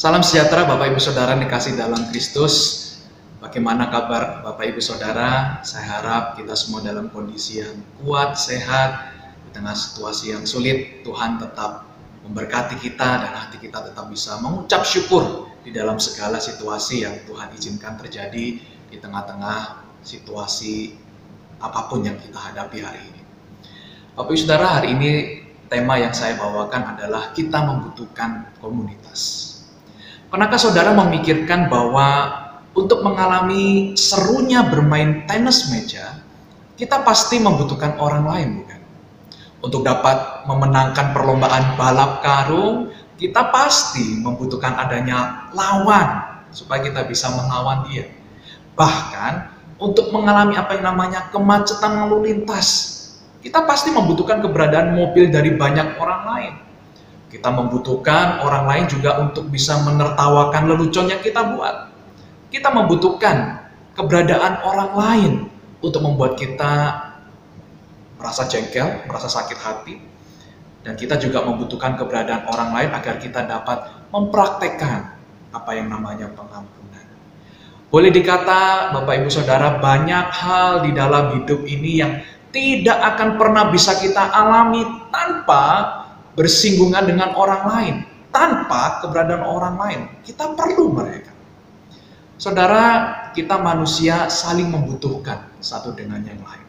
Salam sejahtera Bapak Ibu Saudara yang dikasih dalam Kristus. Bagaimana kabar Bapak Ibu Saudara? Saya harap kita semua dalam kondisi yang kuat, sehat, di tengah situasi yang sulit. Tuhan tetap memberkati kita dan hati kita tetap bisa mengucap syukur di dalam segala situasi yang Tuhan izinkan terjadi di tengah-tengah situasi apa pun yang kita hadapi hari ini. Bapak Ibu Saudara, hari ini tema yang saya bawakan adalah kita membutuhkan komunitas. Pernahkah saudara memikirkan bahwa untuk mengalami serunya bermain tenis meja, kita pasti membutuhkan orang lain, bukan? Untuk dapat memenangkan perlombaan balap karung, kita pasti membutuhkan adanya lawan supaya kita bisa melawan dia. Bahkan untuk mengalami apa yang namanya kemacetan lalu lintas, kita pasti membutuhkan keberadaan mobil dari banyak orang lain. Kita membutuhkan orang lain juga untuk bisa menertawakan lelucon yang kita buat. Kita membutuhkan keberadaan orang lain untuk membuat kita merasa jengkel, merasa sakit hati. Dan kita juga membutuhkan keberadaan orang lain agar kita dapat mempraktekkan apa yang namanya pengampunan. Boleh dikata Bapak Ibu Saudara banyak hal di dalam hidup ini yang tidak akan pernah bisa kita alami tanpa bersinggungan dengan orang lain, tanpa keberadaan orang lain. Kita perlu mereka. Saudara, kita manusia saling membutuhkan satu dengan yang lain.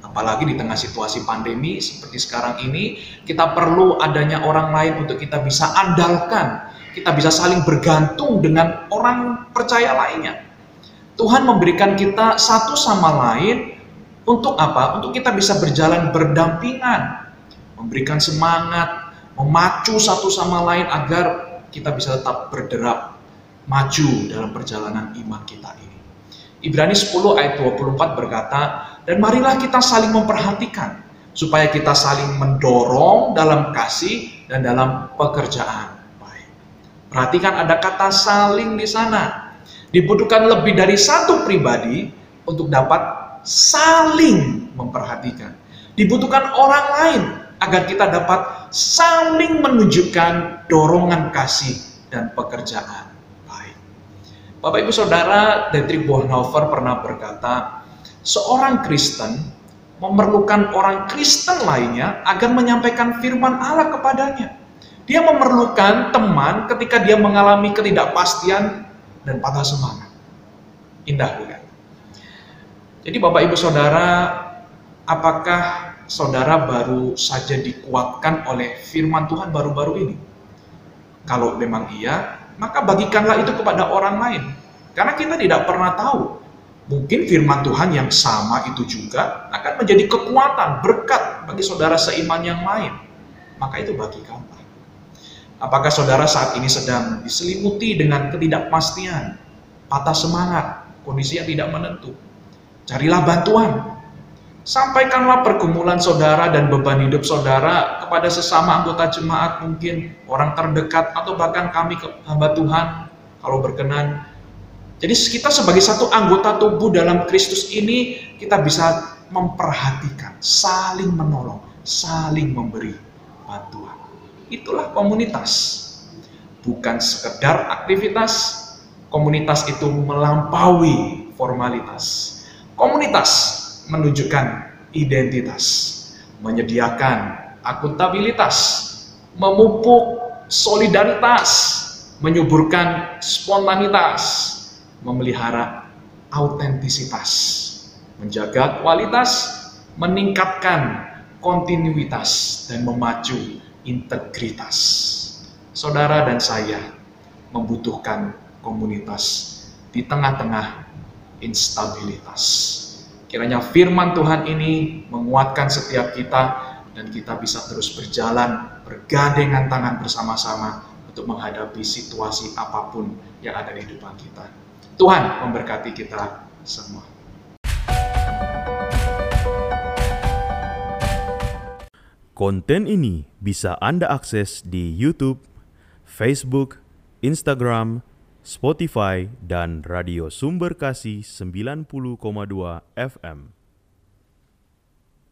Apalagi di tengah situasi pandemi seperti sekarang ini, kita perlu adanya orang lain untuk kita bisa andalkan. Kita bisa saling bergantung dengan orang percaya lainnya. Tuhan memberikan kita satu sama lain untuk apa? Untuk kita bisa berjalan berdampingan memberikan semangat, memacu satu sama lain agar kita bisa tetap berderap maju dalam perjalanan iman kita ini. Ibrani 10 ayat 24 berkata, dan marilah kita saling memperhatikan supaya kita saling mendorong dalam kasih dan dalam pekerjaan baik. Perhatikan ada kata saling di sana. Dibutuhkan lebih dari satu pribadi untuk dapat saling memperhatikan. Dibutuhkan orang lain agar kita dapat saling menunjukkan dorongan kasih dan pekerjaan baik. Bapak Ibu Saudara, Dietrich Bonhoeffer pernah berkata, seorang Kristen memerlukan orang Kristen lainnya agar menyampaikan firman Allah kepadanya. Dia memerlukan teman ketika dia mengalami ketidakpastian dan patah semangat. Indah bukan? Jadi Bapak Ibu Saudara, apakah saudara baru saja dikuatkan oleh firman Tuhan baru-baru ini? Kalau memang iya, maka bagikanlah itu kepada orang lain. Karena kita tidak pernah tahu. Mungkin firman Tuhan yang sama itu juga akan menjadi kekuatan, berkat bagi saudara seiman yang lain. Maka itu bagikanlah. Apakah saudara saat ini sedang diselimuti dengan ketidakpastian, patah semangat, kondisi yang tidak menentu? Carilah bantuan, Sampaikanlah pergumulan saudara dan beban hidup saudara kepada sesama anggota jemaat mungkin, orang terdekat atau bahkan kami hamba Tuhan kalau berkenan. Jadi kita sebagai satu anggota tubuh dalam Kristus ini kita bisa memperhatikan, saling menolong, saling memberi bantuan. Itulah komunitas. Bukan sekedar aktivitas, komunitas itu melampaui formalitas. Komunitas menunjukkan identitas, menyediakan akuntabilitas, memupuk solidaritas, menyuburkan spontanitas, memelihara autentisitas, menjaga kualitas, meningkatkan kontinuitas, dan memacu integritas. Saudara dan saya membutuhkan komunitas di tengah-tengah instabilitas. Kiranya firman Tuhan ini menguatkan setiap kita dan kita bisa terus berjalan bergandengan tangan bersama-sama untuk menghadapi situasi apa pun yang ada di depan kita. Tuhan memberkati kita semua. Konten ini bisa Anda akses di YouTube, Facebook, Instagram, Spotify, dan Radio Sumber Kasih 90,2 FM.